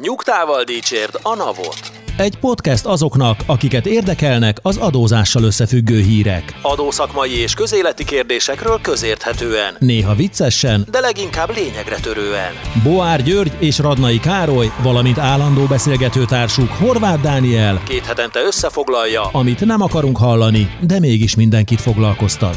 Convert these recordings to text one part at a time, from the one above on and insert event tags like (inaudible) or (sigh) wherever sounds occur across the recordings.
Nyugtával dicsérd a navot. Egy podcast azoknak, akiket érdekelnek az adózással összefüggő hírek. Adószakmai és közéleti kérdésekről közérthetően. Néha viccesen, de leginkább lényegre törően. Boár György és Radnai Károly, valamint állandó beszélgetőtársuk Horváth Dániel, Két hetente összefoglalja, amit nem akarunk hallani, de mégis mindenkit foglalkoztat.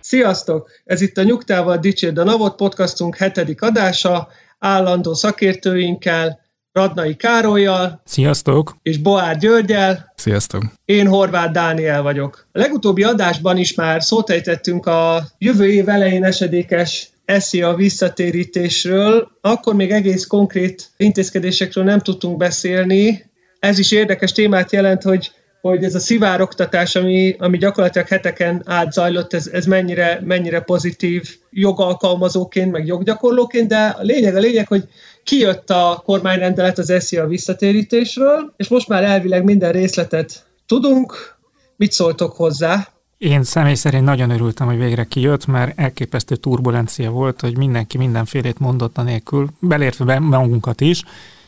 Sziasztok! Ez itt a Nyugtával Dicsérd a Navot podcastunk hetedik adása, állandó szakértőinkkel, Radnai Károlyjal Sziasztok! és Boár Györgyel. Sziasztok! Én Horváth Dániel vagyok. A legutóbbi adásban is már szót ejtettünk a jövő év elején esedékes SZIA visszatérítésről, akkor még egész konkrét intézkedésekről nem tudtunk beszélni. Ez is érdekes témát jelent, hogy hogy ez a szivároktatás, ami, ami gyakorlatilag heteken át zajlott, ez, ez mennyire, mennyire pozitív jogalkalmazóként, meg joggyakorlóként, de a lényeg a lényeg, hogy kijött a kormányrendelet az SZIA visszatérítésről, és most már elvileg minden részletet tudunk. Mit szóltok hozzá? Én személy szerint nagyon örültem, hogy végre kijött, mert elképesztő turbulencia volt, hogy mindenki mindenfélét mondott a nélkül, belértve be magunkat is,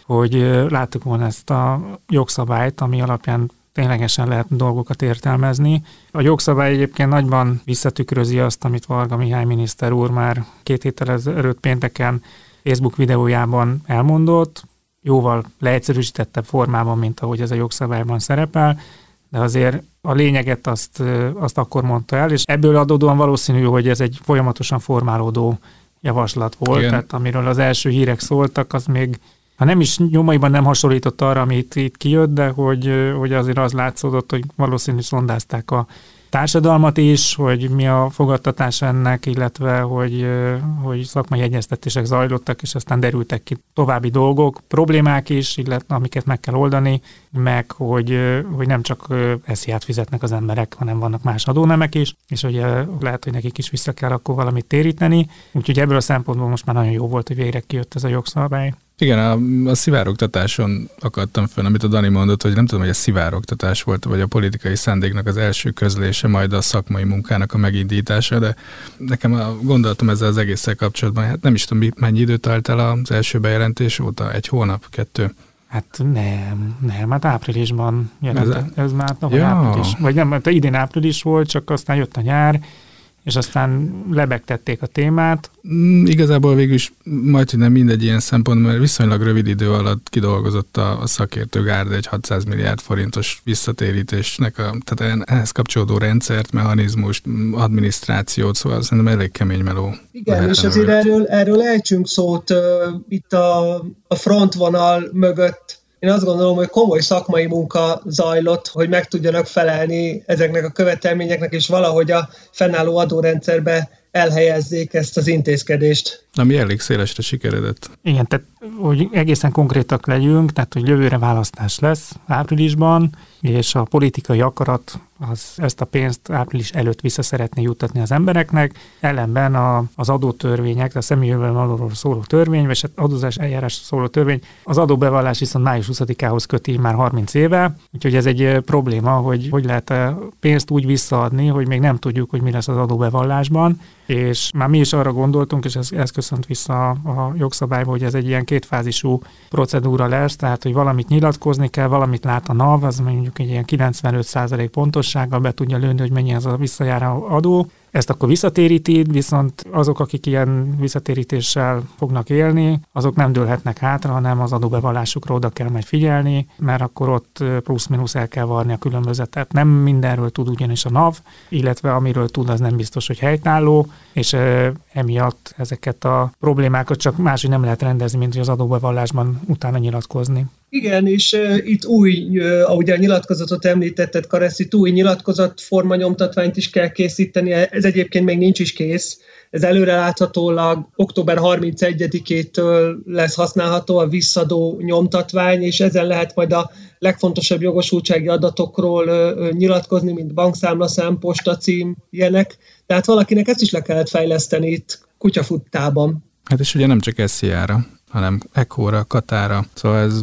hogy láttuk volna ezt a jogszabályt, ami alapján ténylegesen lehet dolgokat értelmezni. A jogszabály egyébként nagyban visszatükrözi azt, amit Varga Mihály miniszter úr már két héttel ezelőtt pénteken Facebook videójában elmondott, jóval leegyszerűsítettebb formában, mint ahogy ez a jogszabályban szerepel, de azért a lényeget azt, azt akkor mondta el, és ebből adódóan valószínű, hogy ez egy folyamatosan formálódó javaslat volt, Igen. tehát amiről az első hírek szóltak, az még ha nem is nyomaiban nem hasonlított arra, amit itt kijött, de hogy, hogy azért az látszódott, hogy valószínű szondázták a társadalmat is, hogy mi a fogadtatás ennek, illetve hogy, hogy szakmai egyeztetések zajlottak, és aztán derültek ki további dolgok, problémák is, illetve amiket meg kell oldani, meg hogy, hogy nem csak esziát fizetnek az emberek, hanem vannak más adónemek is, és hogy lehet, hogy nekik is vissza kell akkor valamit téríteni. Úgyhogy ebből a szempontból most már nagyon jó volt, hogy végre kijött ez a jogszabály. Igen, a, a szivárogtatáson akadtam fel, amit a Dani mondott, hogy nem tudom, hogy a szivárogtatás volt, vagy a politikai szándéknak az első közlése, majd a szakmai munkának a megindítása, de nekem a gondolatom ezzel az egészszel kapcsolatban, hát nem is tudom, mennyi időt telt el az első bejelentés óta, egy hónap, kettő. Hát nem, nem, hát áprilisban jelent, ez, ez már tavaly ja. április, vagy nem, hát idén április volt, csak aztán jött a nyár, és aztán lebegtették a témát. Mm, igazából végül is majd, hogy nem mindegy ilyen szempont, mert viszonylag rövid idő alatt kidolgozott a, a szakértő gárda egy 600 milliárd forintos visszatérítésnek, a, tehát ehhez kapcsolódó rendszert, mechanizmust, adminisztrációt, szóval szerintem elég kemény meló. Igen, és azért erről, erről ejtsünk szót uh, itt a, a frontvonal mögött én azt gondolom, hogy komoly szakmai munka zajlott, hogy meg tudjanak felelni ezeknek a követelményeknek, és valahogy a fennálló adórendszerbe elhelyezzék ezt az intézkedést. Ami elég szélesre sikeredett. Igen, tehát hogy egészen konkrétak legyünk, tehát hogy jövőre választás lesz áprilisban, és a politikai akarat az ezt a pénzt április előtt vissza szeretné juttatni az embereknek, ellenben a, az adótörvények, a személyjövedelem szóló törvény, vagy hát adózás eljárás szóló törvény, az adóbevallás viszont május 20-ához köti már 30 éve, úgyhogy ez egy probléma, hogy hogy lehet a pénzt úgy visszaadni, hogy még nem tudjuk, hogy mi lesz az adóbevallásban, és már mi is arra gondoltunk, és ez, ez köszönt vissza a jogszabályba, hogy ez egy ilyen kétfázisú procedúra lesz, tehát hogy valamit nyilatkozni kell, valamit lát a NAV, az mondjuk egy ilyen 95% pontossággal be tudja lőni, hogy mennyi az a visszajáró adó, ezt akkor visszatéríti, viszont azok, akik ilyen visszatérítéssel fognak élni, azok nem dőlhetnek hátra, hanem az adóbevallásukra oda kell majd figyelni, mert akkor ott plusz-minusz el kell varni a különbözetet. Nem mindenről tud ugyanis a NAV, illetve amiről tud, az nem biztos, hogy helytálló, és emiatt ezeket a problémákat csak máshogy nem lehet rendezni, mint hogy az adóbevallásban utána nyilatkozni. Igen, és uh, itt új, uh, ahogy a nyilatkozatot említetted, Karesz, itt új nyilatkozatforma nyomtatványt is kell készíteni, ez egyébként még nincs is kész, ez előreláthatólag október 31-től lesz használható a visszadó nyomtatvány, és ezen lehet majd a legfontosabb jogosultsági adatokról uh, nyilatkozni, mint bankszámlaszám, postacím, ilyenek. Tehát valakinek ezt is le kellett fejleszteni itt kutyafuttában. Hát és ugye nem csak SZIA-ra, hanem Ekóra, Katára, szóval ez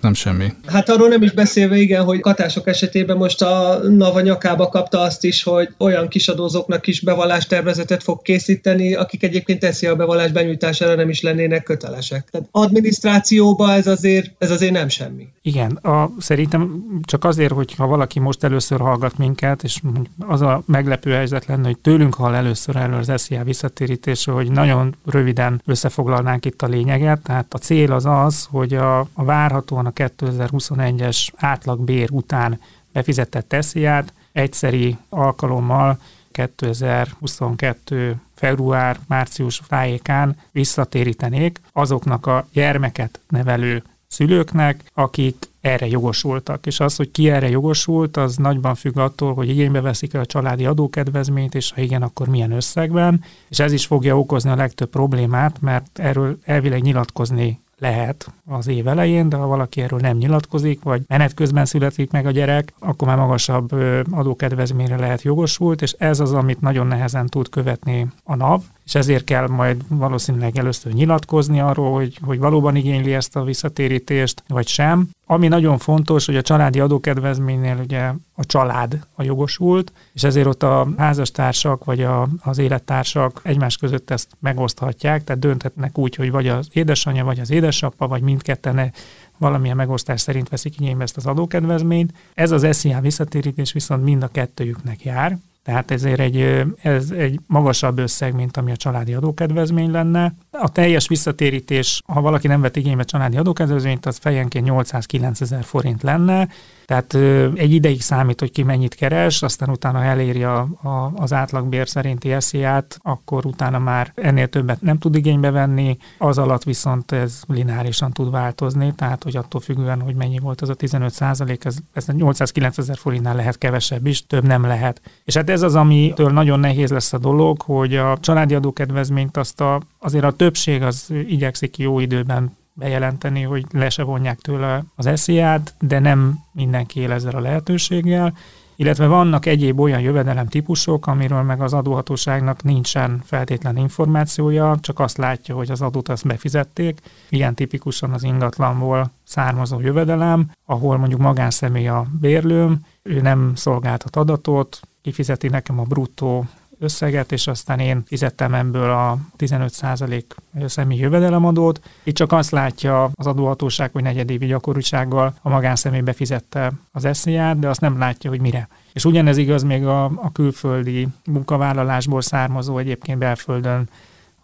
nem semmi. Hát arról nem is beszélve, igen, hogy katások esetében most a Nava nyakába kapta azt is, hogy olyan kisadózóknak is bevallástervezetet fog készíteni, akik egyébként teszi a bevallás benyújtására nem is lennének kötelesek. Tehát adminisztrációba ez azért, ez azért nem semmi. Igen, a, szerintem csak azért, hogy ha valaki most először hallgat minket, és az a meglepő helyzet lenne, hogy tőlünk hall először elő az SZIA visszatérítésről, hogy nagyon röviden összefoglalnánk itt a lényeget. Tehát a cél az az, hogy a, a várhatóan a 2021-es átlagbér után befizetett SZIA-t egyszeri alkalommal 2022 február-március tájékán visszatérítenék azoknak a gyermeket nevelő szülőknek, akik erre jogosultak. És az, hogy ki erre jogosult, az nagyban függ attól, hogy igénybe veszik a családi adókedvezményt, és ha igen, akkor milyen összegben. És ez is fogja okozni a legtöbb problémát, mert erről elvileg nyilatkozni lehet az év elején, de ha valaki erről nem nyilatkozik, vagy menet közben születik meg a gyerek, akkor már magasabb adókedvezményre lehet jogosult, és ez az, amit nagyon nehezen tud követni a NAV, és ezért kell majd valószínűleg először nyilatkozni arról, hogy, hogy valóban igényli ezt a visszatérítést, vagy sem. Ami nagyon fontos, hogy a családi adókedvezménynél ugye a család a jogosult, és ezért ott a házastársak vagy a, az élettársak egymás között ezt megoszthatják, tehát dönthetnek úgy, hogy vagy az édesanyja, vagy az édesapa, vagy mindketten valamilyen megosztás szerint veszik igénybe ezt az adókedvezményt. Ez az SZIA visszatérítés viszont mind a kettőjüknek jár, tehát ezért egy, ez egy magasabb összeg, mint ami a családi adókedvezmény lenne. A teljes visszatérítés, ha valaki nem vett igénybe családi adókedvezményt, az fejenként 809 ezer forint lenne, tehát egy ideig számít, hogy ki mennyit keres, aztán utána eléri a, a, az átlagbér szerinti esziát, akkor utána már ennél többet nem tud igénybe venni, az alatt viszont ez lineárisan tud változni, tehát hogy attól függően, hogy mennyi volt az a 15 százalék, ez, ez 809 ezer forintnál lehet kevesebb is, több nem lehet. És hát ez az, amitől nagyon nehéz lesz a dolog, hogy a családi adókedvezményt azt a, azért a többség az igyekszik jó időben bejelenteni, hogy le se vonják tőle az esziát, de nem mindenki él ezzel a lehetőséggel, illetve vannak egyéb olyan jövedelem típusok, amiről meg az adóhatóságnak nincsen feltétlen információja, csak azt látja, hogy az adót azt befizették. Ilyen tipikusan az ingatlanból származó jövedelem, ahol mondjuk magánszemély a bérlőm, ő nem szolgáltat adatot, kifizeti nekem a bruttó összeget, és aztán én fizettem ebből a 15% személyi jövedelemadót. Itt csak azt látja az adóhatóság, hogy negyedévi gyakorisággal a magánszemély befizette az esziát, de azt nem látja, hogy mire. És ugyanez igaz még a, a külföldi munkavállalásból származó egyébként belföldön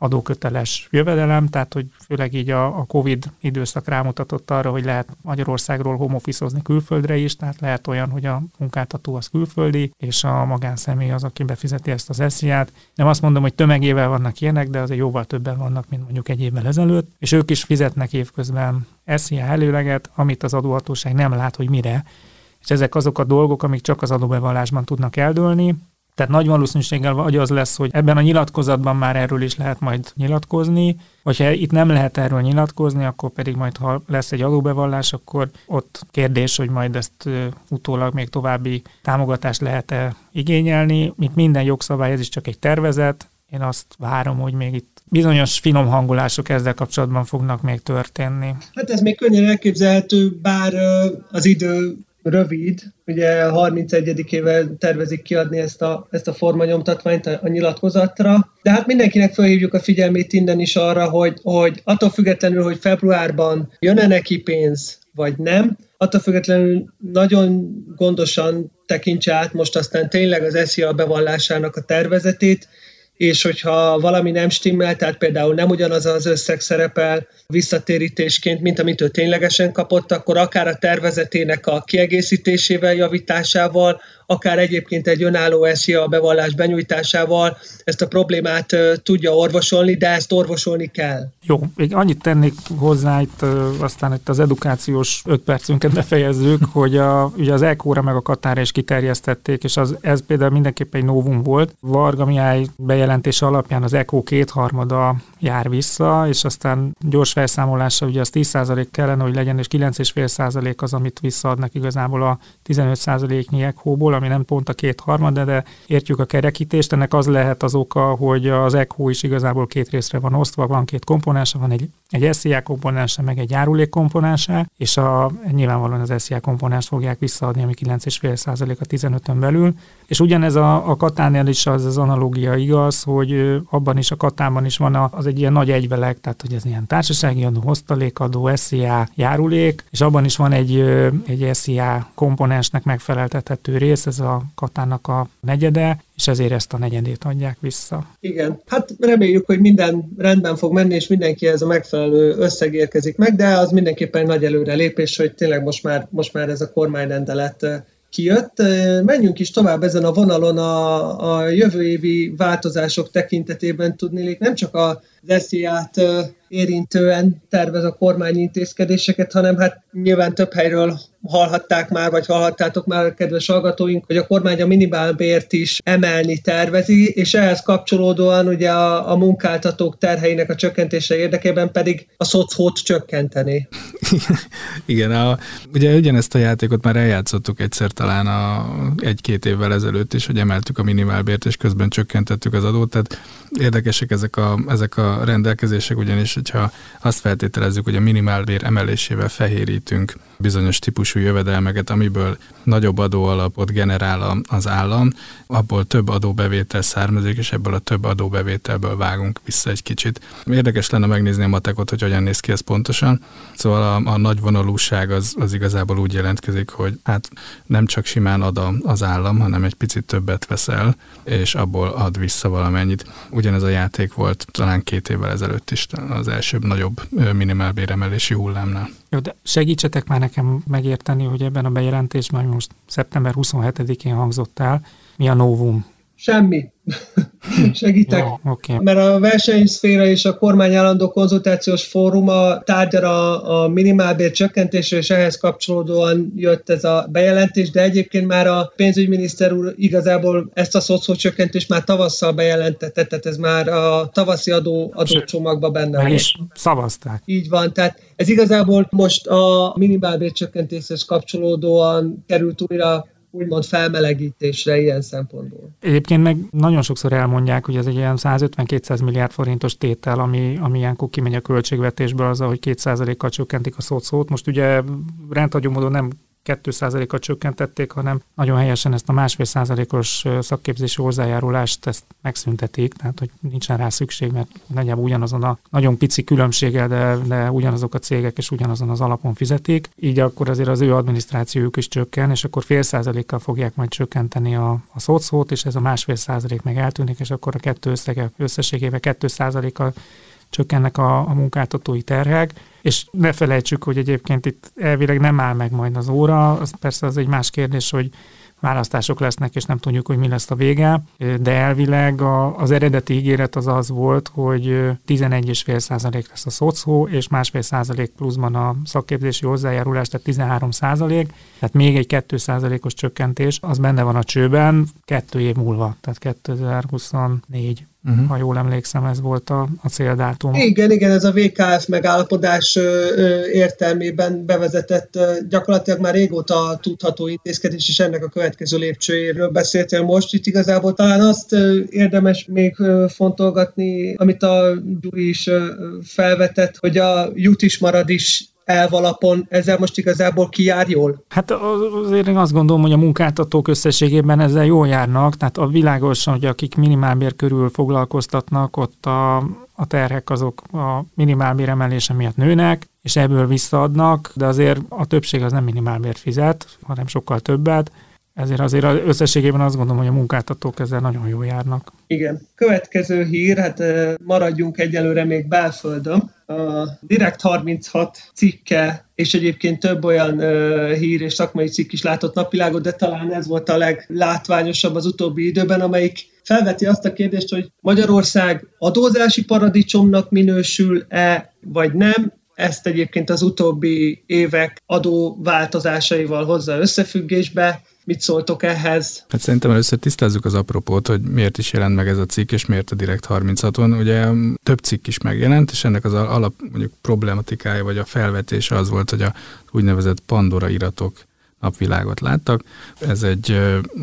adóköteles jövedelem, tehát hogy főleg így a, a Covid időszak rámutatott arra, hogy lehet Magyarországról home külföldre is, tehát lehet olyan, hogy a munkáltató az külföldi, és a magánszemély az, aki befizeti ezt az esziát. Nem azt mondom, hogy tömegével vannak ilyenek, de azért jóval többen vannak, mint mondjuk egy évvel ezelőtt, és ők is fizetnek évközben SZIA előleget, amit az adóhatóság nem lát, hogy mire, és ezek azok a dolgok, amik csak az adóbevallásban tudnak eldőlni, tehát nagy valószínűséggel vagy az lesz, hogy ebben a nyilatkozatban már erről is lehet majd nyilatkozni, vagy ha itt nem lehet erről nyilatkozni, akkor pedig majd, ha lesz egy adóbevallás, akkor ott kérdés, hogy majd ezt utólag még további támogatást lehet-e igényelni. Mint minden jogszabály, ez is csak egy tervezet. Én azt várom, hogy még itt bizonyos finom hangolások ezzel kapcsolatban fognak még történni. Hát ez még könnyen elképzelhető, bár az idő rövid, ugye 31-ével tervezik kiadni ezt a, ezt a formanyomtatványt a, a nyilatkozatra, de hát mindenkinek felhívjuk a figyelmét innen is arra, hogy, hogy attól függetlenül, hogy februárban jön-e neki pénz, vagy nem, attól függetlenül nagyon gondosan tekintse át most aztán tényleg az SZIA bevallásának a tervezetét, és hogyha valami nem stimmel, tehát például nem ugyanaz az összeg szerepel visszatérítésként, mint amit ő ténylegesen kapott, akkor akár a tervezetének a kiegészítésével, javításával, akár egyébként egy önálló SZIA bevallás benyújtásával ezt a problémát tudja orvosolni, de ezt orvosolni kell. Jó, még annyit tennék hozzá itt, aztán itt az edukációs öt percünket befejezzük, hogy a, ugye az ECO-ra meg a Katára is kiterjesztették, és az, ez például mindenképpen egy novum volt. Varga Mihály bejelentése alapján az ECO kétharmada jár vissza, és aztán gyors felszámolása ugye az 10% kellene, hogy legyen, és 9,5% az, amit visszaadnak igazából a 15%-nyi ECO-ból, ami nem pont a két harmad, de, de értjük a kerekítést. Ennek az lehet az oka, hogy az ECHO is igazából két részre van osztva, van két komponense, van egy, egy SZIA komponense, meg egy járulék komponense, és a, nyilvánvalóan az SZIA komponens fogják visszaadni, ami 9,5% a 15-ön belül. És ugyanez a, a katánál is az, az analógia igaz, hogy abban is a katánban is van az egy ilyen nagy egyveleg, tehát hogy ez ilyen társasági adó, osztalékadó, SZIA, járulék, és abban is van egy, egy SZIA komponensnek megfeleltethető rész, ez a katának a negyede, és ezért ezt a negyedét adják vissza. Igen, hát reméljük, hogy minden rendben fog menni, és mindenki ez a megfelelő összeg érkezik meg, de az mindenképpen nagy előrelépés, hogy tényleg most már, most már ez a kormányrendelet kijött. Menjünk is tovább ezen a vonalon a, a jövő évi változások tekintetében tudnélik, nem csak az SZIA-t érintően tervez a kormány intézkedéseket, hanem hát nyilván több helyről hallhatták már, vagy hallhattátok már, kedves hallgatóink, hogy a kormány a minimálbért is emelni tervezi, és ehhez kapcsolódóan ugye a, a munkáltatók terheinek a csökkentése érdekében pedig a szocót csökkenteni. (laughs) Igen, a, ugye ugyanezt a játékot már eljátszottuk egyszer talán a, egy-két évvel ezelőtt is, hogy emeltük a minimálbért, és közben csökkentettük az adót, tehát érdekesek ezek a, ezek a rendelkezések, ugyanis hogyha azt feltételezzük, hogy a minimálbér emelésével fehérítünk bizonyos típusú jövedelmeket, amiből nagyobb adóalapot generál az állam, abból több adóbevétel származik, és ebből a több adóbevételből vágunk vissza egy kicsit. Érdekes lenne megnézni a matekot, hogy hogyan néz ki ez pontosan. Szóval a, a nagy vonalúság az, az igazából úgy jelentkezik, hogy hát nem csak simán ad az állam, hanem egy picit többet veszel, és abból ad vissza valamennyit. Ugyanez a játék volt talán két évvel ezelőtt is az első nagyobb minimálbéremelési hullámnál. Jó, de segítsetek már nekem megérteni, hogy ebben a bejelentésben, ami most szeptember 27-én hangzott el, mi a novum? Semmi. Segítek. Jó, okay. Mert a versenyszféra és a kormány állandó konzultációs tárgyal a, a minimálbér csökkentésről, és ehhez kapcsolódóan jött ez a bejelentés, de egyébként már a pénzügyminiszter úr igazából ezt a szocó csökkentést már tavasszal bejelentette, tehát ez már a tavaszi adó, adócsomagban benne van. is szavazták. Így van, tehát ez igazából most a minimálbér csökkentéshez kapcsolódóan került újra úgymond felmelegítésre ilyen szempontból. Egyébként meg nagyon sokszor elmondják, hogy ez egy ilyen 150-200 milliárd forintos tétel, ami, ami ilyenkor kimegy a költségvetésből, az, hogy 2%-kal csökkentik a szót. Most ugye rendhagyó módon nem 2%-kal csökkentették, hanem nagyon helyesen ezt a másfél százalékos szakképzési hozzájárulást ezt megszüntetik, tehát hogy nincsen rá szükség, mert nagyjából ugyanazon a nagyon pici különbséggel, de, de ugyanazok a cégek és ugyanazon az alapon fizetik, így akkor azért az ő adminisztrációjuk is csökken, és akkor fél százalékkal fogják majd csökkenteni a, a szót, és ez a másfél százalék meg eltűnik, és akkor a kettő összege összességével kettő százalékkal csökkennek a, a munkáltatói terhek, és ne felejtsük, hogy egyébként itt elvileg nem áll meg majd az óra, az persze az egy más kérdés, hogy választások lesznek, és nem tudjuk, hogy mi lesz a vége, de elvileg a, az eredeti ígéret az az volt, hogy 11,5 százalék lesz a szocó, és másfél százalék pluszban a szakképzési hozzájárulás, tehát 13 százalék, tehát még egy 2 százalékos csökkentés, az benne van a csőben kettő év múlva, tehát 2024 Uh-huh. Ha jól emlékszem, ez volt a, a céldátum. Igen, igen, ez a VKF megállapodás ö, ö, értelmében bevezetett ö, gyakorlatilag már régóta tudható intézkedés, és ennek a következő lépcsőjéről beszéltél most. Itt igazából talán azt ö, érdemes még ö, fontolgatni, amit a Gyuri is ö, felvetett, hogy a jut is marad is elvalapon, ezzel most igazából ki jár jól? Hát azért én azt gondolom, hogy a munkáltatók összességében ezzel jól járnak, tehát a világosan, hogy akik minimálbér körül foglalkoztatnak, ott a, a terhek azok a minimálbér emelése miatt nőnek, és ebből visszaadnak, de azért a többség az nem minimálbért fizet, hanem sokkal többet, ezért azért összességében azt gondolom, hogy a munkáltatók ezzel nagyon jól járnak. Igen. Következő hír, hát maradjunk egyelőre még belföldön. A Direkt 36 cikke, és egyébként több olyan hír és szakmai cikk is látott napvilágot, de talán ez volt a leglátványosabb az utóbbi időben, amelyik felveti azt a kérdést, hogy Magyarország adózási paradicsomnak minősül-e, vagy nem, ezt egyébként az utóbbi évek adóváltozásaival hozza összefüggésbe, Mit szóltok ehhez? Hát szerintem először tisztázzuk az apropót, hogy miért is jelent meg ez a cikk, és miért a Direkt 36-on. Ugye több cikk is megjelent, és ennek az alap mondjuk problematikája, vagy a felvetése az volt, hogy a úgynevezett Pandora iratok napvilágot láttak. Ez egy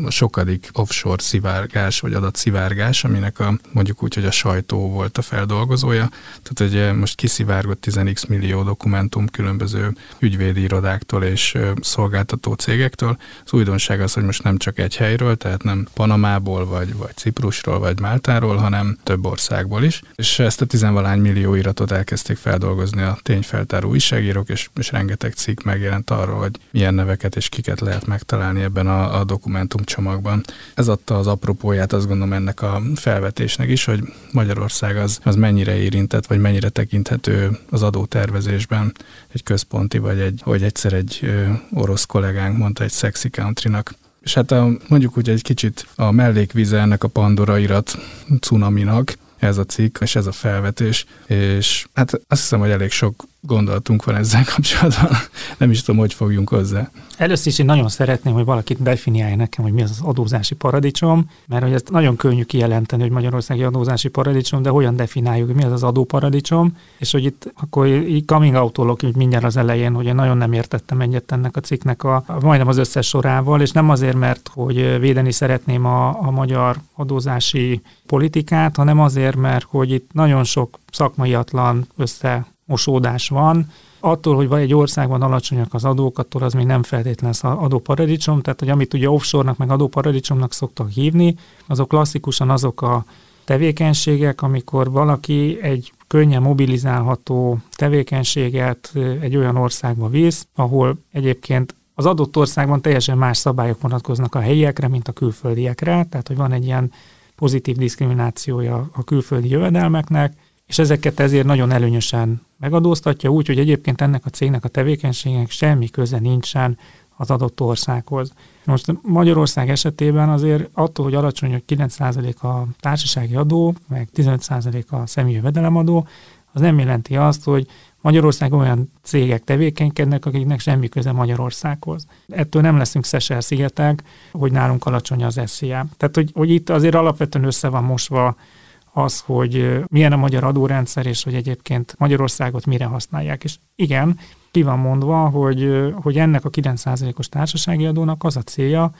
sokadik offshore szivárgás, vagy adatszivárgás, aminek a, mondjuk úgy, hogy a sajtó volt a feldolgozója. Tehát hogy most kiszivárgott 10x millió dokumentum különböző ügyvédi irodáktól és szolgáltató cégektől. Az újdonság az, hogy most nem csak egy helyről, tehát nem Panamából, vagy, vagy Ciprusról, vagy Máltáról, hanem több országból is. És ezt a tizenvalány millió iratot elkezdték feldolgozni a tényfeltáró újságírók, és, és rengeteg cikk megjelent arról, hogy milyen neveket és kiket lehet megtalálni ebben a, a dokumentumcsomagban. Ez adta az apropóját, azt gondolom ennek a felvetésnek is, hogy Magyarország az, az mennyire érintett, vagy mennyire tekinthető az adótervezésben egy központi, vagy egy, hogy egyszer egy orosz kollégánk mondta, egy sexy countrynak. És hát a, mondjuk úgy egy kicsit a mellékvize ennek a Pandora irat cunaminak, ez a cikk, és ez a felvetés, és hát azt hiszem, hogy elég sok gondolatunk van ezzel kapcsolatban. (laughs) Nem is tudom, hogy fogjunk hozzá. Először is én nagyon szeretném, hogy valakit definiálja nekem, hogy mi az az adózási paradicsom, mert hogy ezt nagyon könnyű kijelenteni, hogy Magyarországi adózási paradicsom, de hogyan definiáljuk, hogy mi az az adóparadicsom, és hogy itt akkor így coming out hogy mindjárt az elején, hogy én nagyon nem értettem egyet ennek a cikknek a, a majdnem az összes sorával, és nem azért, mert hogy védeni szeretném a, a magyar adózási politikát, hanem azért, mert hogy itt nagyon sok szakmaiatlan össze mosódás van. Attól, hogy vagy egy országban alacsonyak az adók, attól az még nem feltétlen adóparadicsom, tehát hogy amit ugye offshore-nak meg adóparadicsomnak szoktak hívni, azok klasszikusan azok a tevékenységek, amikor valaki egy könnyen mobilizálható tevékenységet egy olyan országba visz, ahol egyébként az adott országban teljesen más szabályok vonatkoznak a helyiekre, mint a külföldiekre, tehát hogy van egy ilyen pozitív diszkriminációja a külföldi jövedelmeknek, és ezeket ezért nagyon előnyösen megadóztatja, úgy, hogy egyébként ennek a cégnek a tevékenységnek semmi köze nincsen az adott országhoz. Most Magyarország esetében azért attól, hogy alacsony, hogy 9% a társasági adó, meg 15% a személyi jövedelemadó, az nem jelenti azt, hogy Magyarország olyan cégek tevékenykednek, akiknek semmi köze Magyarországhoz. Ettől nem leszünk Szesel szigetek, hogy nálunk alacsony az SZIA. Tehát, hogy, hogy itt azért alapvetően össze van mosva az, hogy milyen a magyar adórendszer, és hogy egyébként Magyarországot mire használják. És igen, ki van mondva, hogy, hogy ennek a 9%-os társasági adónak az a célja,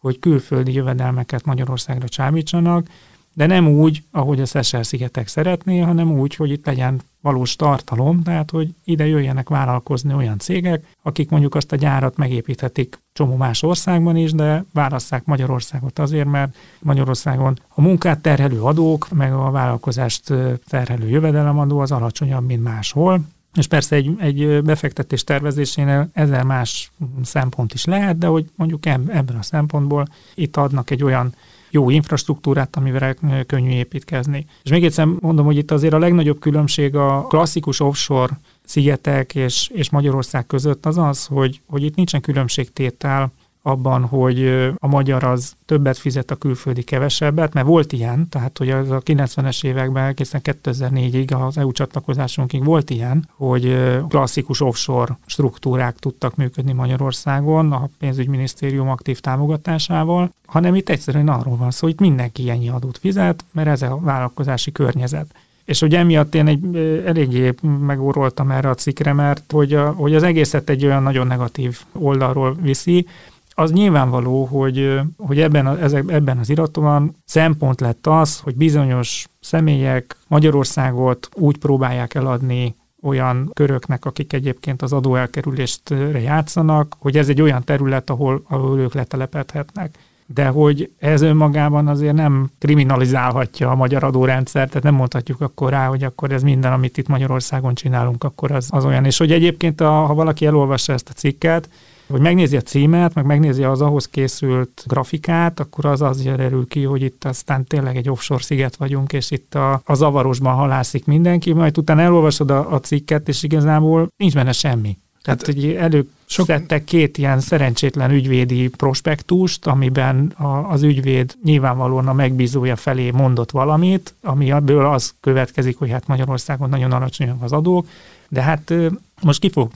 hogy külföldi jövedelmeket Magyarországra csábítsanak, de nem úgy, ahogy a Szesel-szigetek szeretné, hanem úgy, hogy itt legyen valós tartalom, tehát hogy ide jöjjenek vállalkozni olyan cégek, akik mondjuk azt a gyárat megépíthetik csomó más országban is, de válasszák Magyarországot azért, mert Magyarországon a munkát terhelő adók, meg a vállalkozást terhelő jövedelemadó az alacsonyabb, mint máshol, és persze egy, egy befektetés tervezésénél ezer más szempont is lehet, de hogy mondjuk ebben a szempontból itt adnak egy olyan jó infrastruktúrát, amivel könnyű építkezni. És még egyszer mondom, hogy itt azért a legnagyobb különbség a klasszikus offshore szigetek és, és Magyarország között az az, hogy, hogy itt nincsen különbségtétel abban, hogy a magyar az többet fizet, a külföldi kevesebbet, mert volt ilyen, tehát hogy az a 90-es években egészen 2004-ig, az EU csatlakozásunkig volt ilyen, hogy klasszikus offshore struktúrák tudtak működni Magyarországon a pénzügyminisztérium aktív támogatásával, hanem itt egyszerűen arról van szó, hogy mindenki ennyi adót fizet, mert ez a vállalkozási környezet. És hogy emiatt én egy, eléggé megóroltam erre a cikkre, mert hogy, a, hogy az egészet egy olyan nagyon negatív oldalról viszi, az nyilvánvaló, hogy, hogy ebben, a, ebben az iraton szempont lett az, hogy bizonyos személyek Magyarországot úgy próbálják eladni olyan köröknek, akik egyébként az adóelkerülést játszanak, hogy ez egy olyan terület, ahol, ahol ők letelepedhetnek de hogy ez önmagában azért nem kriminalizálhatja a magyar adórendszert, tehát nem mondhatjuk akkor rá, hogy akkor ez minden, amit itt Magyarországon csinálunk, akkor az, az olyan. És hogy egyébként, a, ha valaki elolvassa ezt a cikket, hogy megnézi a címet, meg megnézi az ahhoz készült grafikát, akkor az az derül ki, hogy itt aztán tényleg egy offshore sziget vagyunk, és itt a, a zavarosban halászik mindenki, majd utána elolvasod a, a cikket, és igazából nincs benne semmi. Tehát, hogy előszedtek két ilyen szerencsétlen ügyvédi prospektust, amiben a, az ügyvéd nyilvánvalóan a megbízója felé mondott valamit, ami ebből az következik, hogy hát Magyarországon nagyon alacsonyak az adók, de hát most ki fogok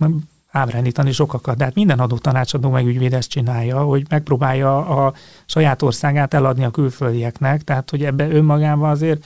ábrándítani sokakat, de hát minden adó tanácsadó meg ügyvéd ezt csinálja, hogy megpróbálja a saját országát eladni a külföldieknek, tehát hogy ebbe önmagában azért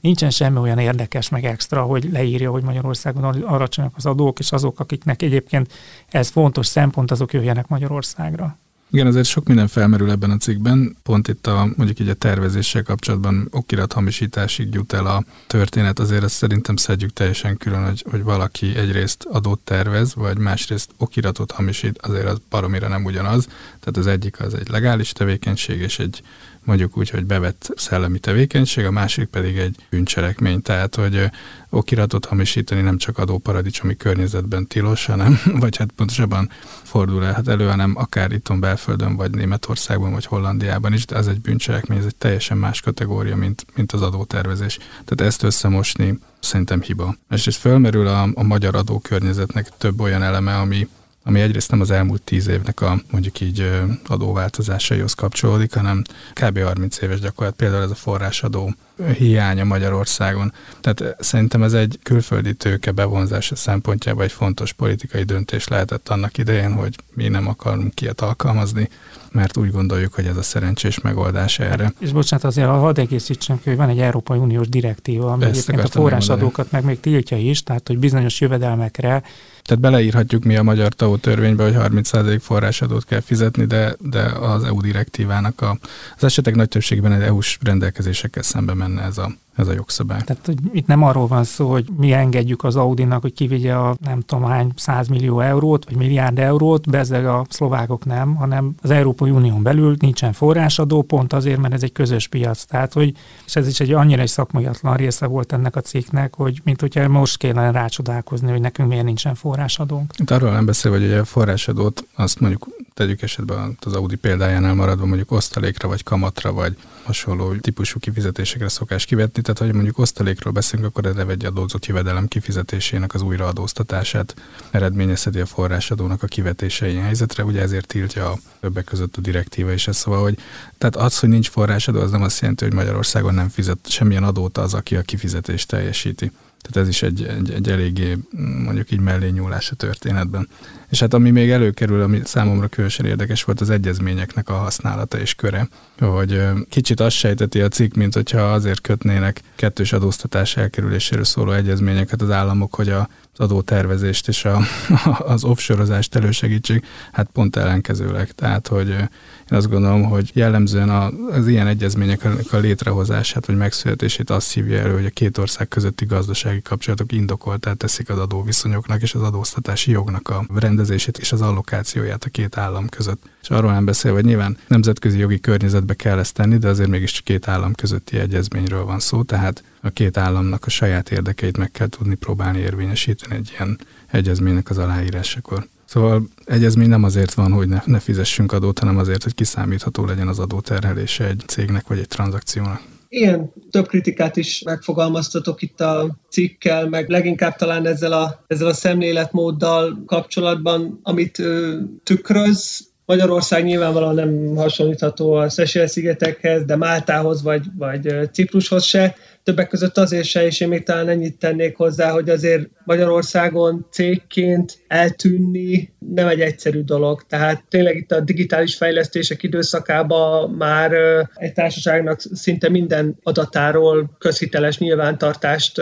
nincsen semmi olyan érdekes meg extra, hogy leírja, hogy Magyarországon alacsonyak az adók, és azok, akiknek egyébként ez fontos szempont, azok jöjjenek Magyarországra. Igen, azért sok minden felmerül ebben a cikkben. Pont itt a mondjuk így a tervezéssel kapcsolatban okirat hamisításig jut el a történet. Azért ezt szerintem szedjük teljesen külön, hogy, hogy valaki egyrészt adót tervez, vagy másrészt okiratot hamisít, azért az baromira nem ugyanaz. Tehát az egyik az egy legális tevékenység, és egy mondjuk úgy, hogy bevett szellemi tevékenység, a másik pedig egy bűncselekmény. Tehát, hogy okiratot hamisítani nem csak adóparadicsomi környezetben tilos, hanem, (laughs) vagy hát pontosabban fordul el hát elő, hanem akár itthon belföldön, vagy Németországban, vagy Hollandiában is, de ez egy bűncselekmény, ez egy teljesen más kategória, mint, mint az adótervezés. Tehát ezt összemosni szerintem hiba. És ez fölmerül a, a magyar adókörnyezetnek több olyan eleme, ami ami egyrészt nem az elmúlt tíz évnek a mondjuk így adóváltozásaihoz kapcsolódik, hanem kb. 30 éves gyakorlat, például ez a forrásadó hiánya Magyarországon. Tehát szerintem ez egy külföldi tőke bevonzása szempontjából egy fontos politikai döntés lehetett annak idején, hogy mi nem akarunk ilyet alkalmazni, mert úgy gondoljuk, hogy ez a szerencsés megoldás erre. És bocsánat, azért ha hadd egészítsem ki, hogy van egy Európai Uniós direktíva, ami egyébként a forrásadókat meg még tiltja is, tehát hogy bizonyos jövedelmekre tehát beleírhatjuk mi a magyar TAO törvénybe, hogy 30% forrásadót kell fizetni, de, de az EU direktívának a, az esetek nagy többségben egy EU-s rendelkezésekkel szembe menne ez a, ez a jogszabály. Tehát hogy itt nem arról van szó, hogy mi engedjük az Audinak, hogy kivigye a nem tudom hány 100 millió eurót, vagy milliárd eurót, bezzeg a szlovákok nem, hanem az Európai Unión belül nincsen forrásadó, pont azért, mert ez egy közös piac. Tehát, hogy, és ez is egy annyira egy szakmaiatlan része volt ennek a cikknek, hogy mint hogyha most kellene rácsodálkozni, hogy nekünk miért nincsen forrásadónk. Itt arról nem beszél, hogy a forrásadót azt mondjuk tegyük esetben az Audi példájánál maradva mondjuk osztalékra, vagy kamatra, vagy hasonló típusú kifizetésekre szokás kivetni, tehát hogy mondjuk osztalékról beszélünk, akkor ez egy adózott jövedelem kifizetésének az újraadóztatását eredményezheti a forrásadónak a kivetései helyzetre, ugye ezért tiltja a többek között a direktíva is ez, szóval, hogy tehát az, hogy nincs forrásadó, az nem azt jelenti, hogy Magyarországon nem fizet semmilyen adót az, aki a kifizetést teljesíti. Tehát ez is egy, egy, egy eléggé mondjuk így mellé nyúlás a történetben. És hát ami még előkerül, ami számomra különösen érdekes volt, az egyezményeknek a használata és köre, hogy kicsit azt sejteti a cikk, mint hogyha azért kötnének kettős adóztatás elkerüléséről szóló egyezményeket az államok, hogy az adótervezést és a, (laughs) az offshore-ozást elősegítség, hát pont ellenkezőleg. Tehát, hogy én azt gondolom, hogy jellemzően az ilyen egyezmények a létrehozását vagy megszületését azt hívja elő, hogy a két ország közötti gazdasági kapcsolatok indokoltá teszik az adóviszonyoknak és az adóztatási jognak a rendezését és az allokációját a két állam között. És arról nem beszél, hogy nyilván nemzetközi jogi környezetbe kell ezt tenni, de azért mégis két állam közötti egyezményről van szó, tehát a két államnak a saját érdekeit meg kell tudni próbálni érvényesíteni egy ilyen egyezménynek az aláírásakor. Szóval egyezmény nem azért van, hogy ne, ne fizessünk adót, hanem azért, hogy kiszámítható legyen az adóterhelése egy cégnek vagy egy tranzakciónak. Ilyen több kritikát is megfogalmaztatok itt a cikkel, meg leginkább talán ezzel a, ezzel a szemléletmóddal kapcsolatban, amit ö, tükröz, Magyarország nyilvánvalóan nem hasonlítható a Seychelles-szigetekhez, de Máltához vagy, vagy Ciprushoz se. Többek között azért se, és én még talán ennyit tennék hozzá, hogy azért Magyarországon cégként eltűnni nem egy egyszerű dolog. Tehát tényleg itt a digitális fejlesztések időszakában már egy társaságnak szinte minden adatáról közhiteles nyilvántartást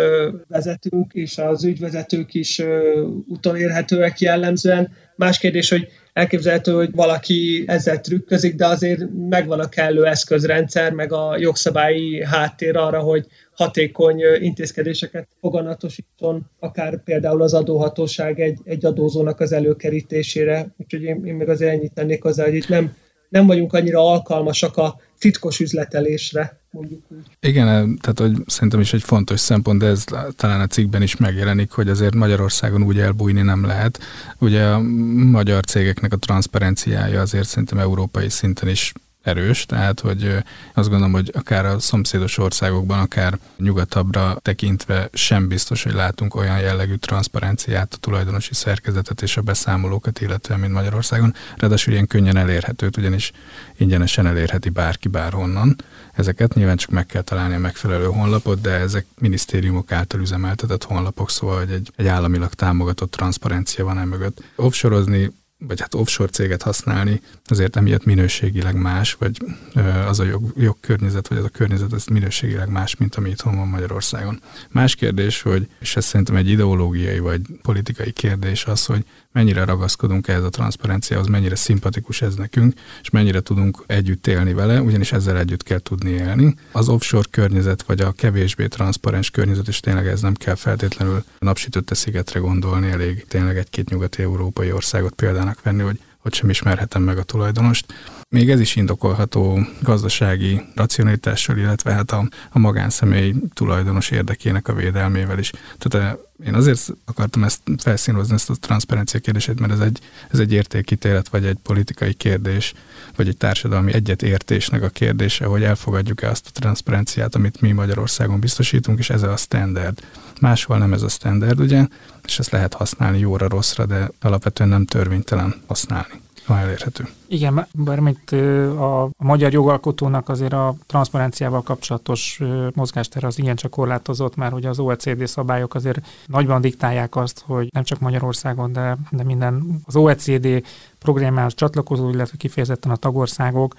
vezetünk, és az ügyvezetők is utolérhetőek jellemzően. Más kérdés, hogy elképzelhető, hogy valaki ezzel trükközik, de azért megvan a kellő eszközrendszer, meg a jogszabályi háttér arra, hogy hatékony intézkedéseket foganatosítson, akár például az adóhatóság egy, egy adózónak az előkerítésére. Úgyhogy én, én még azért ennyit tennék hozzá, hogy itt nem, nem vagyunk annyira alkalmasak a titkos üzletelésre, Igen, tehát hogy szerintem is egy fontos szempont, de ez talán a cikkben is megjelenik, hogy azért Magyarországon úgy elbújni nem lehet. Ugye a magyar cégeknek a transzparenciája azért szerintem európai szinten is erős, tehát hogy azt gondolom, hogy akár a szomszédos országokban, akár nyugatabbra tekintve sem biztos, hogy látunk olyan jellegű transzparenciát, a tulajdonosi szerkezetet és a beszámolókat, illetve mint Magyarországon. Ráadásul ilyen könnyen elérhetőt, ugyanis ingyenesen elérheti bárki bárhonnan. Ezeket nyilván csak meg kell találni a megfelelő honlapot, de ezek minisztériumok által üzemeltetett honlapok, szóval hogy egy, egy államilag támogatott transzparencia van e mögött. Vagy hát offshore céget használni, azért emiatt minőségileg más, vagy az a jog, jogkörnyezet, vagy az a környezet, ez minőségileg más, mint ami itthon van Magyarországon. Más kérdés, hogy, és ez szerintem egy ideológiai vagy politikai kérdés az, hogy mennyire ragaszkodunk ehhez a transzparenciához, mennyire szimpatikus ez nekünk, és mennyire tudunk együtt élni vele, ugyanis ezzel együtt kell tudni élni. Az offshore környezet, vagy a kevésbé transzparens környezet, és tényleg ez nem kell feltétlenül napsütötte szigetre gondolni, elég tényleg egy-két nyugati európai országot példának venni, hogy hogy sem ismerhetem meg a tulajdonost. Még ez is indokolható gazdasági racionalitással, illetve hát a, a magánszemély tulajdonos érdekének a védelmével is. Tehát eh, én azért akartam ezt felszínozni, ezt a transzparencia kérdését, mert ez egy, ez egy értékítélet, vagy egy politikai kérdés, vagy egy társadalmi egyetértésnek a kérdése, hogy elfogadjuk-e azt a transzparenciát, amit mi Magyarországon biztosítunk, és ez a standard. Máshol nem ez a standard, ugye, és ezt lehet használni jóra, rosszra, de alapvetően nem törvénytelen használni ha elérhető. Igen, bármint a, magyar jogalkotónak azért a transzparenciával kapcsolatos mozgástere az igencsak korlátozott, már hogy az OECD szabályok azért nagyban diktálják azt, hogy nem csak Magyarországon, de, de minden az OECD programjához csatlakozó, illetve kifejezetten a tagországok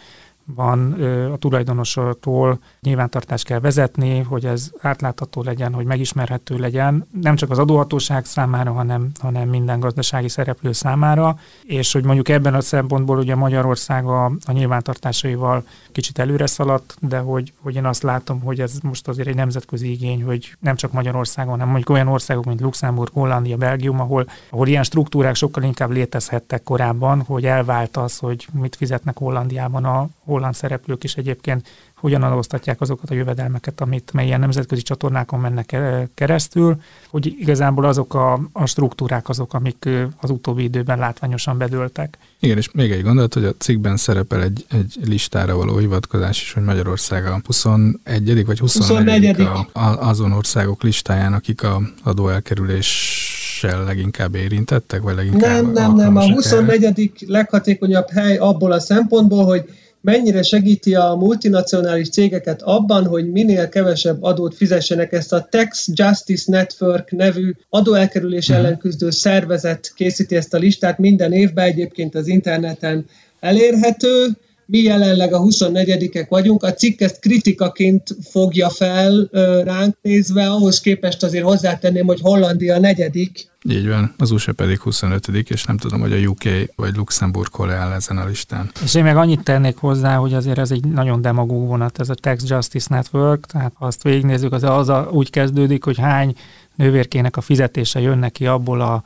van a tulajdonosától nyilvántartást kell vezetni, hogy ez átlátható legyen, hogy megismerhető legyen, nem csak az adóhatóság számára, hanem, hanem minden gazdasági szereplő számára, és hogy mondjuk ebben a szempontból ugye Magyarország a, a nyilvántartásaival kicsit előre szaladt, de hogy, hogy én azt látom, hogy ez most azért egy nemzetközi igény, hogy nem csak Magyarországon, hanem mondjuk olyan országok, mint Luxemburg, Hollandia, Belgium, ahol, ahol ilyen struktúrák sokkal inkább létezhettek korábban, hogy elvált az, hogy mit fizetnek Hollandiában a holland szereplők is egyébként hogyan adóztatják azokat a jövedelmeket, amit melyen nemzetközi csatornákon mennek keresztül, hogy igazából azok a, a struktúrák azok, amik az utóbbi időben látványosan bedőltek. Igen, és még egy gondolat, hogy a cikkben szerepel egy, egy listára való hivatkozás is, hogy Magyarország a 21. vagy 24. 24. A, a, azon országok listáján, akik a adóelkerüléssel leginkább érintettek, vagy leginkább Nem, nem, nem, a 24. El. leghatékonyabb hely abból a szempontból, hogy mennyire segíti a multinacionális cégeket abban, hogy minél kevesebb adót fizessenek. Ezt a Tax Justice Network nevű adóelkerülés mhm. ellen küzdő szervezet készíti ezt a listát. Minden évben, egyébként az interneten elérhető, mi jelenleg a 24-ek vagyunk, a cikk ezt kritikaként fogja fel ránk nézve, ahhoz képest azért hozzátenném, hogy Hollandia a negyedik. Így van, az USA pedig 25 és nem tudom, hogy a UK vagy Luxemburg hol áll ezen a listán. És én meg annyit tennék hozzá, hogy azért ez egy nagyon demagóg vonat, ez a Tax Justice Network, tehát azt végignézzük, az, az a, úgy kezdődik, hogy hány nővérkének a fizetése jön neki abból a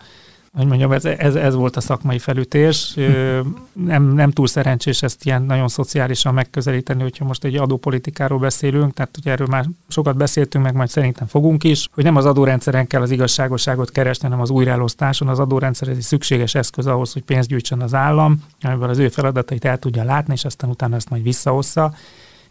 hogy mondjam, ez, ez, ez volt a szakmai felütés. Nem, nem túl szerencsés ezt ilyen nagyon szociálisan megközelíteni, hogyha most egy adópolitikáról beszélünk, tehát ugye erről már sokat beszéltünk, meg majd szerintem fogunk is, hogy nem az adórendszeren kell az igazságosságot keresni, hanem az újraelosztáson. Az adórendszer ez egy szükséges eszköz ahhoz, hogy pénzt gyűjtsen az állam, amivel az ő feladatait el tudja látni, és aztán utána ezt majd visszahozza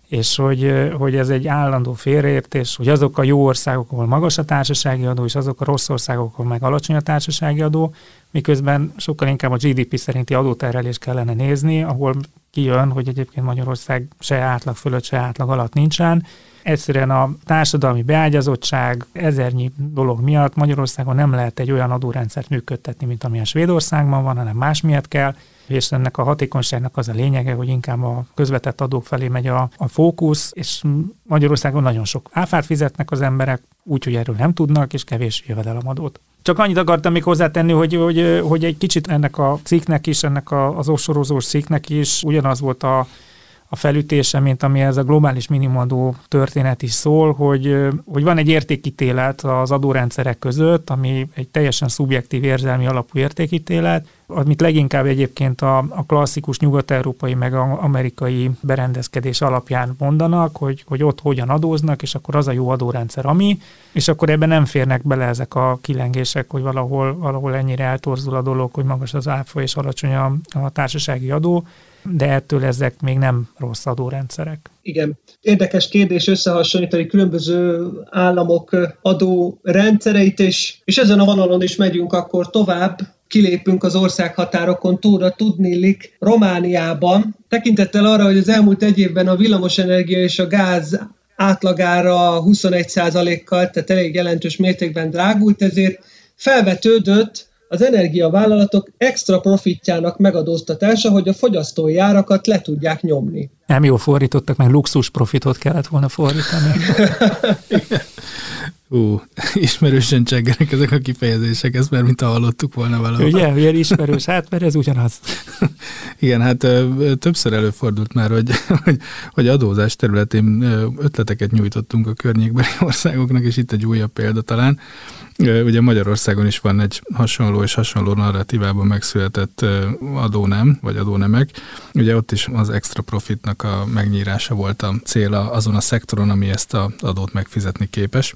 és hogy, hogy ez egy állandó félreértés, hogy azok a jó országok, ahol magas a társasági adó, és azok a rossz országok, ahol meg alacsony a társasági adó, miközben sokkal inkább a GDP szerinti adóterhelést kellene nézni, ahol kijön, hogy egyébként Magyarország se átlag fölött, se átlag alatt nincsen. Egyszerűen a társadalmi beágyazottság ezernyi dolog miatt Magyarországon nem lehet egy olyan adórendszert működtetni, mint amilyen Svédországban van, hanem más miatt kell és ennek a hatékonyságnak az a lényege, hogy inkább a közvetett adók felé megy a, a fókusz, és Magyarországon nagyon sok áfát fizetnek az emberek, úgyhogy erről nem tudnak, és kevés jövedelemadót. Csak annyit akartam még hozzátenni, hogy, hogy, hogy egy kicsit ennek a cikknek is, ennek a, az ossorozós cikknek is ugyanaz volt a, a felütése, mint ami ez a globális minimumadó történet is szól, hogy, hogy van egy értékítélet az adórendszerek között, ami egy teljesen szubjektív érzelmi alapú értékítélet, amit leginkább egyébként a, a klasszikus nyugat-európai meg a amerikai berendezkedés alapján mondanak, hogy, hogy ott hogyan adóznak, és akkor az a jó adórendszer, ami, és akkor ebben nem férnek bele ezek a kilengések, hogy valahol, valahol ennyire eltorzul a dolog, hogy magas az áfa és alacsony a, a társasági adó, de ettől ezek még nem rossz adórendszerek. Igen. Érdekes kérdés összehasonlítani különböző államok adórendszereit, és, és ezen a vonalon is megyünk akkor tovább, kilépünk az országhatárokon túlra, tudnélik Romániában. Tekintettel arra, hogy az elmúlt egy évben a villamosenergia és a gáz átlagára 21%-kal, tehát elég jelentős mértékben drágult, ezért felvetődött, az energiavállalatok extra profitjának megadóztatása, hogy a fogyasztói árakat le tudják nyomni. Nem jól fordítottak, mert luxus profitot kellett volna fordítani. Ú, ismerősen csengenek ezek a kifejezések, ezt már mint hallottuk volna valahol. Ugye, ugye ismerős, hát mert ez ugyanaz. Igen, hát többször előfordult már, hogy, hogy, hogy adózás területén ötleteket nyújtottunk a környékbeli országoknak, és itt egy újabb példa talán. Ugye Magyarországon is van egy hasonló és hasonló narratívában megszületett adónem, vagy adónemek. Ugye ott is az extra profitnak a megnyírása volt a cél azon a szektoron, ami ezt a adót megfizetni képes.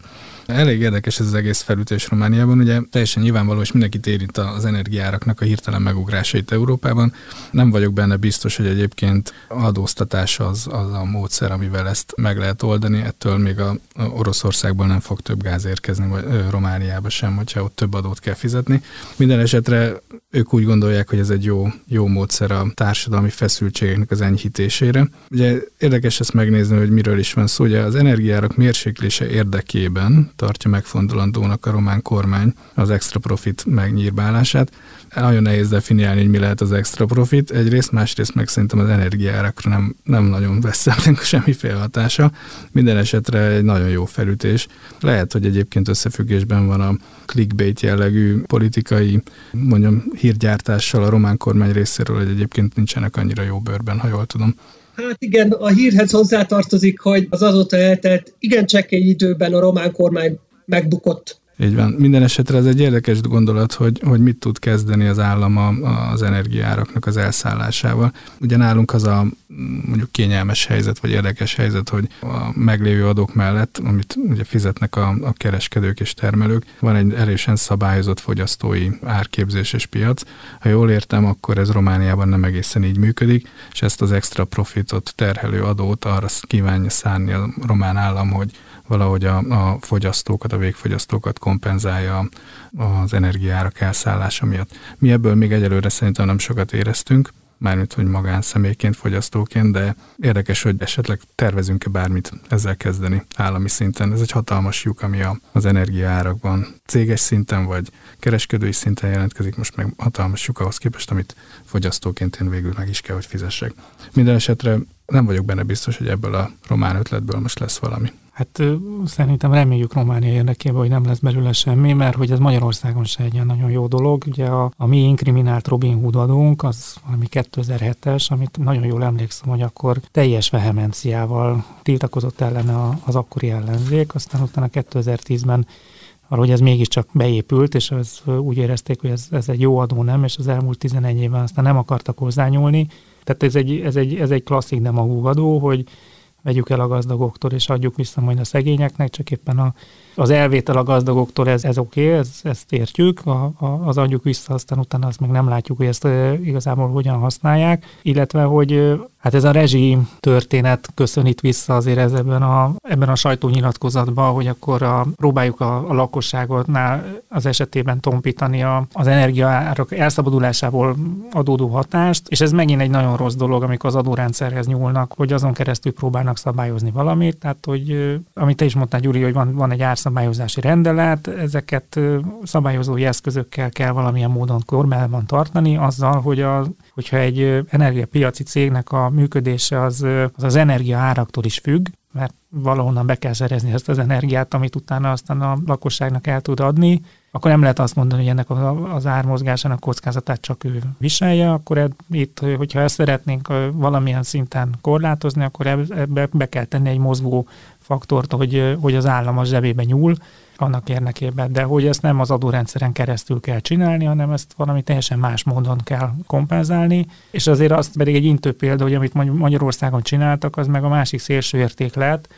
Elég érdekes ez az egész felütés Romániában, ugye teljesen nyilvánvaló, és mindenkit érint az energiáraknak a hirtelen megugrásait Európában. Nem vagyok benne biztos, hogy egyébként adóztatás az, az a módszer, amivel ezt meg lehet oldani, ettől még a, Oroszországból nem fog több gáz érkezni, vagy Romániába sem, hogyha ott több adót kell fizetni. Minden esetre ők úgy gondolják, hogy ez egy jó, jó módszer a társadalmi feszültségeknek az enyhítésére. Ugye érdekes ezt megnézni, hogy miről is van szó. Ugye az energiárak mérséklése érdekében tartja megfontolandónak a román kormány az extra profit megnyírbálását. Nagyon nehéz definiálni, hogy mi lehet az extra profit. Egyrészt, másrészt meg szerintem az energiárakra nem, nem nagyon vesz (laughs) semmiféle hatása. Minden esetre egy nagyon jó felütés. Lehet, hogy egyébként összefüggésben van a clickbait jellegű politikai, mondjam, hírgyártással a román kormány részéről, hogy egyébként nincsenek annyira jó bőrben, ha jól tudom. Hát igen, a hírhez hozzátartozik, hogy az azóta eltelt igen csekély időben a román kormány megbukott így van. Minden esetre ez egy érdekes gondolat, hogy, hogy mit tud kezdeni az állam az energiáraknak az elszállásával. Ugye nálunk az a mondjuk kényelmes helyzet, vagy érdekes helyzet, hogy a meglévő adók mellett, amit ugye fizetnek a, a kereskedők és termelők, van egy erősen szabályozott fogyasztói árképzés és piac. Ha jól értem, akkor ez Romániában nem egészen így működik, és ezt az extra profitot terhelő adót arra kívánja szánni a román állam, hogy valahogy a, a fogyasztókat, a végfogyasztókat kompenzálja az energiárak elszállása miatt. Mi ebből még egyelőre szerintem nem sokat éreztünk, mármint hogy magánszemélyként, fogyasztóként, de érdekes, hogy esetleg tervezünk-e bármit ezzel kezdeni állami szinten. Ez egy hatalmas lyuk, ami az energiaárakban céges szinten vagy kereskedői szinten jelentkezik, most meg hatalmas lyuk ahhoz képest, amit fogyasztóként én végül meg is kell, hogy fizessek. Minden esetre nem vagyok benne biztos, hogy ebből a román ötletből most lesz valami. Hát szerintem reméljük Románia érdekében, hogy nem lesz belőle semmi, mert hogy ez Magyarországon se egy ilyen nagyon jó dolog. Ugye a, a mi inkriminált Robin Hood adónk, az valami 2007-es, amit nagyon jól emlékszem, hogy akkor teljes vehemenciával tiltakozott ellene az akkori ellenzék, aztán utána 2010-ben arra, hogy ez mégiscsak beépült, és ez, úgy érezték, hogy ez, ez egy jó adó nem, és az elmúlt 11 évben aztán nem akartak hozzányúlni. Tehát ez egy, ez egy, ez egy klasszik demagóg hogy vegyük el a gazdagoktól, és adjuk vissza majd a szegényeknek, csak éppen a, az elvétel a gazdagoktól ez, ez oké, okay, ez, ezt értjük, a, a, az adjuk vissza, aztán utána azt meg nem látjuk, hogy ezt igazából hogyan használják, illetve, hogy Hát ez a rezsi történet köszönít vissza azért ez ebben a, ebben a sajtónyilatkozatban, hogy akkor a, próbáljuk a, a lakosságotnál az esetében tompítani a, az energiaárak elszabadulásából adódó hatást, és ez megint egy nagyon rossz dolog, amikor az adórendszerhez nyúlnak, hogy azon keresztül próbálnak szabályozni valamit, tehát hogy amit te is mondtál, Gyuri, hogy van, van egy árszabályozási rendelet, ezeket szabályozói eszközökkel kell valamilyen módon kormányban tartani, azzal, hogy a hogyha egy energiapiaci cégnek a működése az az, az energia áraktól is függ, mert valahonnan be kell szerezni ezt az energiát, amit utána aztán a lakosságnak el tud adni, akkor nem lehet azt mondani, hogy ennek az ármozgásának kockázatát csak ő viselje, akkor eb, itt, hogyha ezt szeretnénk valamilyen szinten korlátozni, akkor ebbe be kell tenni egy mozgó faktort, hogy, hogy az állam a zsebébe nyúl, annak érdekében, de hogy ezt nem az adórendszeren keresztül kell csinálni, hanem ezt valami teljesen más módon kell kompenzálni, és azért azt pedig egy intő példa, hogy amit Magyarországon csináltak, az meg a másik szélső érték lett,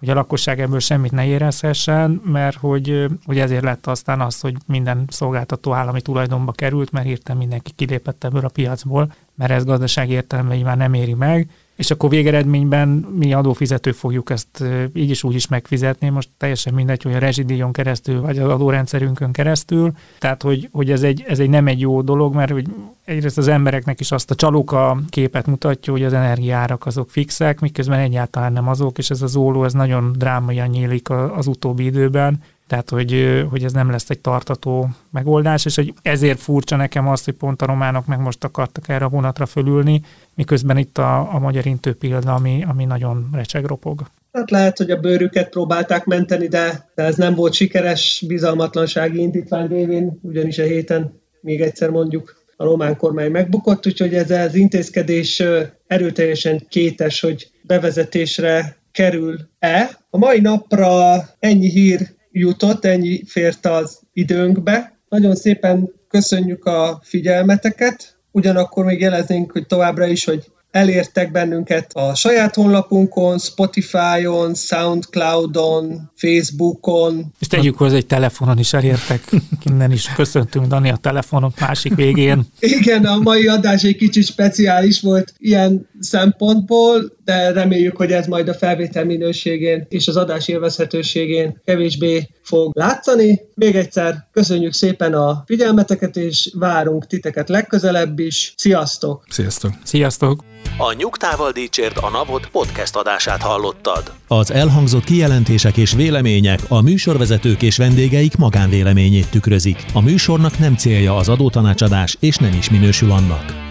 hogy a lakosság ebből semmit ne érezhessen, mert hogy, hogy ezért lett aztán az, hogy minden szolgáltató állami tulajdonba került, mert hirtelen mindenki kilépett ebből a piacból, mert ez gazdasági értelemben már nem éri meg, és akkor végeredményben mi adófizetők fogjuk ezt így is úgy is megfizetni, most teljesen mindegy, hogy a rezsidíjon keresztül, vagy az adórendszerünkön keresztül, tehát hogy, hogy ez, egy, ez egy nem egy jó dolog, mert hogy egyrészt az embereknek is azt a csaluka képet mutatja, hogy az energiárak azok fixek, miközben egyáltalán nem azok, és ez az óló, ez nagyon drámaian nyílik az utóbbi időben, Tehát, hogy, hogy ez nem lesz egy tartató megoldás, és hogy ezért furcsa nekem az, hogy pont a románok meg most akartak erre a vonatra fölülni, miközben itt a, a magyar intő példa, ami, ami nagyon recsegropog. Hát lehet, hogy a bőrüket próbálták menteni, de, ez nem volt sikeres bizalmatlansági indítvány révén, ugyanis a héten még egyszer mondjuk a román kormány megbukott, úgyhogy ez az intézkedés erőteljesen kétes, hogy bevezetésre kerül-e. A mai napra ennyi hír jutott, ennyi fért az időnkbe. Nagyon szépen köszönjük a figyelmeteket, ugyanakkor még jeleznénk, hogy továbbra is, hogy elértek bennünket a saját honlapunkon, Spotify-on, Soundcloud-on, Facebookon. És tegyük hozzá, egy telefonon is elértek. Innen is köszöntünk Dani a telefonok másik végén. Igen, a mai adás egy kicsit speciális volt ilyen szempontból, de reméljük, hogy ez majd a felvétel minőségén és az adás élvezhetőségén kevésbé fog látszani. Még egyszer köszönjük szépen a figyelmeteket, és várunk titeket legközelebb is. Sziasztok! Sziasztok! Sziasztok! A Nyugtával Dícsért a Napot podcast adását hallottad. Az elhangzott kijelentések és vélemények a műsorvezetők és vendégeik magánvéleményét tükrözik. A műsornak nem célja az adótanácsadás, és nem is minősül annak.